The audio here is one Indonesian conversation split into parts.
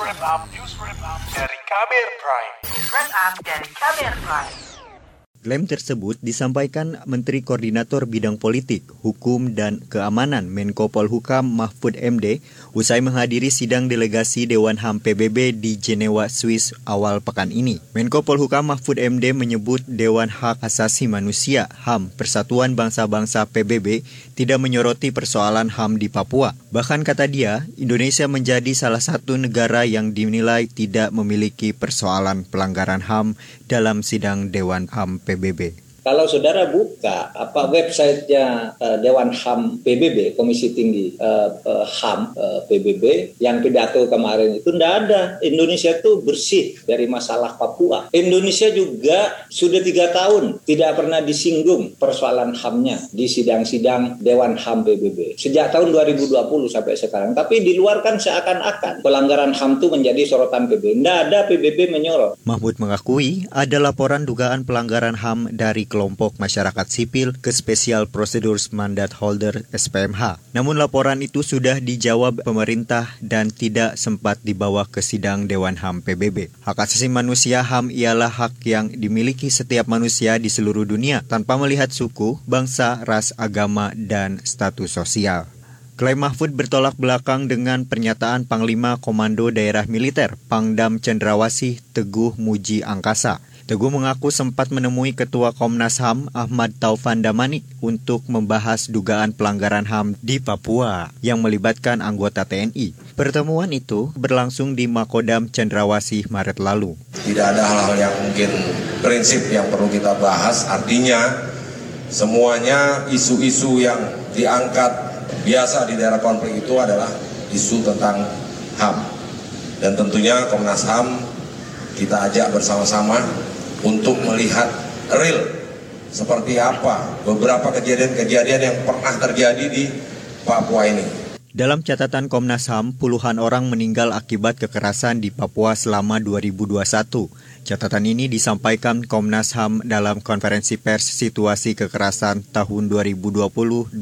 wrap up, news wrap up dari Kamer Prime. News wrap up dari Kamer Prime. Klaim tersebut disampaikan Menteri Koordinator Bidang Politik, Hukum, dan Keamanan Menko Polhukam Mahfud MD usai menghadiri sidang delegasi Dewan HAM PBB di Jenewa, Swiss awal pekan ini. Menko Polhukam Mahfud MD menyebut Dewan Hak Asasi Manusia HAM Persatuan Bangsa-Bangsa PBB tidak menyoroti persoalan HAM di Papua. Bahkan kata dia, Indonesia menjadi salah satu negara yang dinilai tidak memiliki persoalan pelanggaran HAM dalam sidang Dewan HAM PBB. Kalau saudara buka apa websitenya uh, Dewan HAM PBB, Komisi Tinggi uh, uh, HAM uh, PBB yang pidato kemarin itu tidak ada. Indonesia itu bersih dari masalah Papua. Indonesia juga sudah tiga tahun tidak pernah disinggung persoalan HAM-nya di sidang-sidang Dewan HAM PBB. Sejak tahun 2020 sampai sekarang. Tapi di luar kan seakan-akan pelanggaran HAM itu menjadi sorotan PBB. Tidak ada PBB menyorot. Mahmud mengakui ada laporan dugaan pelanggaran HAM dari kelompok masyarakat sipil ke Special Procedures Mandate Holder SPMH. Namun laporan itu sudah dijawab pemerintah dan tidak sempat dibawa ke sidang Dewan HAM PBB. Hak asasi manusia HAM ialah hak yang dimiliki setiap manusia di seluruh dunia tanpa melihat suku, bangsa, ras, agama, dan status sosial. Klaim Mahfud bertolak belakang dengan pernyataan Panglima Komando Daerah Militer Pangdam Cendrawasih Teguh Muji Angkasa. Teguh mengaku sempat menemui Ketua Komnas HAM Ahmad Taufan Damanik untuk membahas dugaan pelanggaran HAM di Papua yang melibatkan anggota TNI. Pertemuan itu berlangsung di Makodam Cendrawasih Maret lalu. Tidak ada hal-hal yang mungkin prinsip yang perlu kita bahas, artinya semuanya isu-isu yang diangkat biasa di daerah konflik itu adalah isu tentang HAM. Dan tentunya Komnas HAM kita ajak bersama-sama untuk melihat real seperti apa beberapa kejadian-kejadian yang pernah terjadi di Papua ini. Dalam catatan Komnas HAM, puluhan orang meninggal akibat kekerasan di Papua selama 2021. Catatan ini disampaikan Komnas HAM dalam konferensi pers situasi kekerasan tahun 2020-2021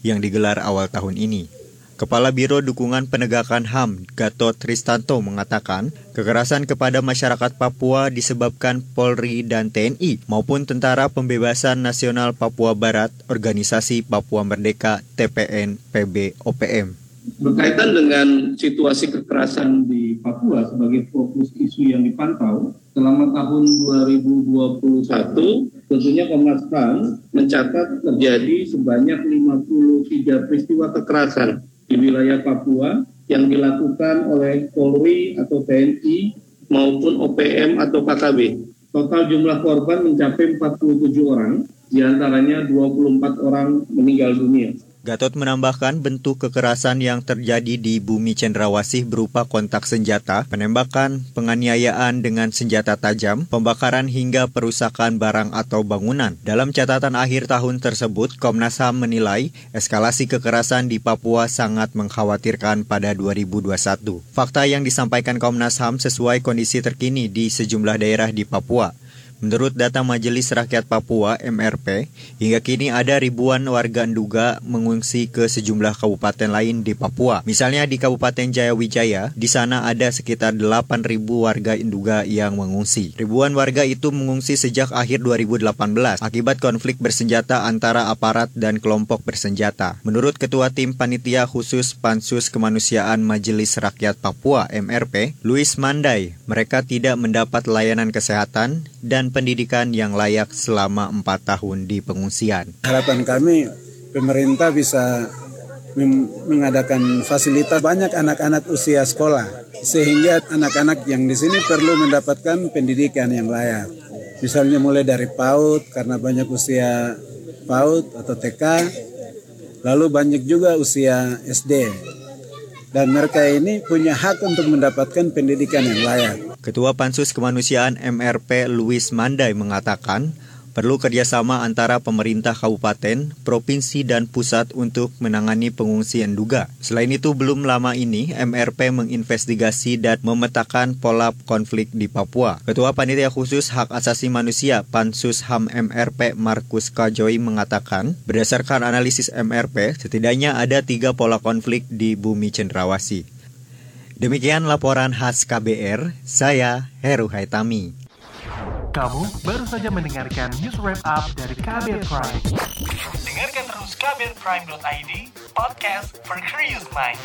yang digelar awal tahun ini. Kepala Biro Dukungan Penegakan HAM, Gatot Tristanto mengatakan, kekerasan kepada masyarakat Papua disebabkan Polri dan TNI maupun Tentara Pembebasan Nasional Papua Barat, Organisasi Papua Merdeka, TPN, PB, OPM. Berkaitan dengan situasi kekerasan di Papua sebagai fokus isu yang dipantau, selama tahun 2021 tentunya Komnas HAM mencatat terjadi sebanyak 53 peristiwa kekerasan di wilayah Papua yang dilakukan oleh Polri atau TNI maupun OPM atau KKB. Total jumlah korban mencapai 47 orang, di antaranya 24 orang meninggal dunia. Gatot menambahkan bentuk kekerasan yang terjadi di bumi cendrawasih berupa kontak senjata, penembakan, penganiayaan dengan senjata tajam, pembakaran hingga perusakan barang atau bangunan. Dalam catatan akhir tahun tersebut, Komnas HAM menilai eskalasi kekerasan di Papua sangat mengkhawatirkan pada 2021. Fakta yang disampaikan Komnas HAM sesuai kondisi terkini di sejumlah daerah di Papua. Menurut data Majelis Rakyat Papua MRP, hingga kini ada ribuan warga Nduga mengungsi ke sejumlah kabupaten lain di Papua. Misalnya di Kabupaten Jayawijaya, di sana ada sekitar 8.000 warga Nduga yang mengungsi. Ribuan warga itu mengungsi sejak akhir 2018 akibat konflik bersenjata antara aparat dan kelompok bersenjata. Menurut Ketua Tim Panitia Khusus Pansus Kemanusiaan Majelis Rakyat Papua MRP, Luis Mandai, mereka tidak mendapat layanan kesehatan dan pendidikan yang layak selama empat tahun di pengungsian. Harapan kami pemerintah bisa mengadakan fasilitas banyak anak-anak usia sekolah sehingga anak-anak yang di sini perlu mendapatkan pendidikan yang layak. Misalnya mulai dari PAUD karena banyak usia PAUD atau TK, lalu banyak juga usia SD. Dan mereka ini punya hak untuk mendapatkan pendidikan yang layak. Ketua Pansus Kemanusiaan MRP Luis Mandai mengatakan, perlu kerjasama antara pemerintah kabupaten, provinsi, dan pusat untuk menangani pengungsi Enduga. Selain itu, belum lama ini MRP menginvestigasi dan memetakan pola konflik di Papua. Ketua Panitia Khusus Hak Asasi Manusia Pansus HAM MRP Markus Kajoi mengatakan, berdasarkan analisis MRP, setidaknya ada tiga pola konflik di bumi Cendrawasih. Demikian laporan khas KBR, saya Heru Haitami. Kamu baru saja mendengarkan news wrap up dari KBR Prime. Dengarkan terus kbrprime.id, podcast for curious mind.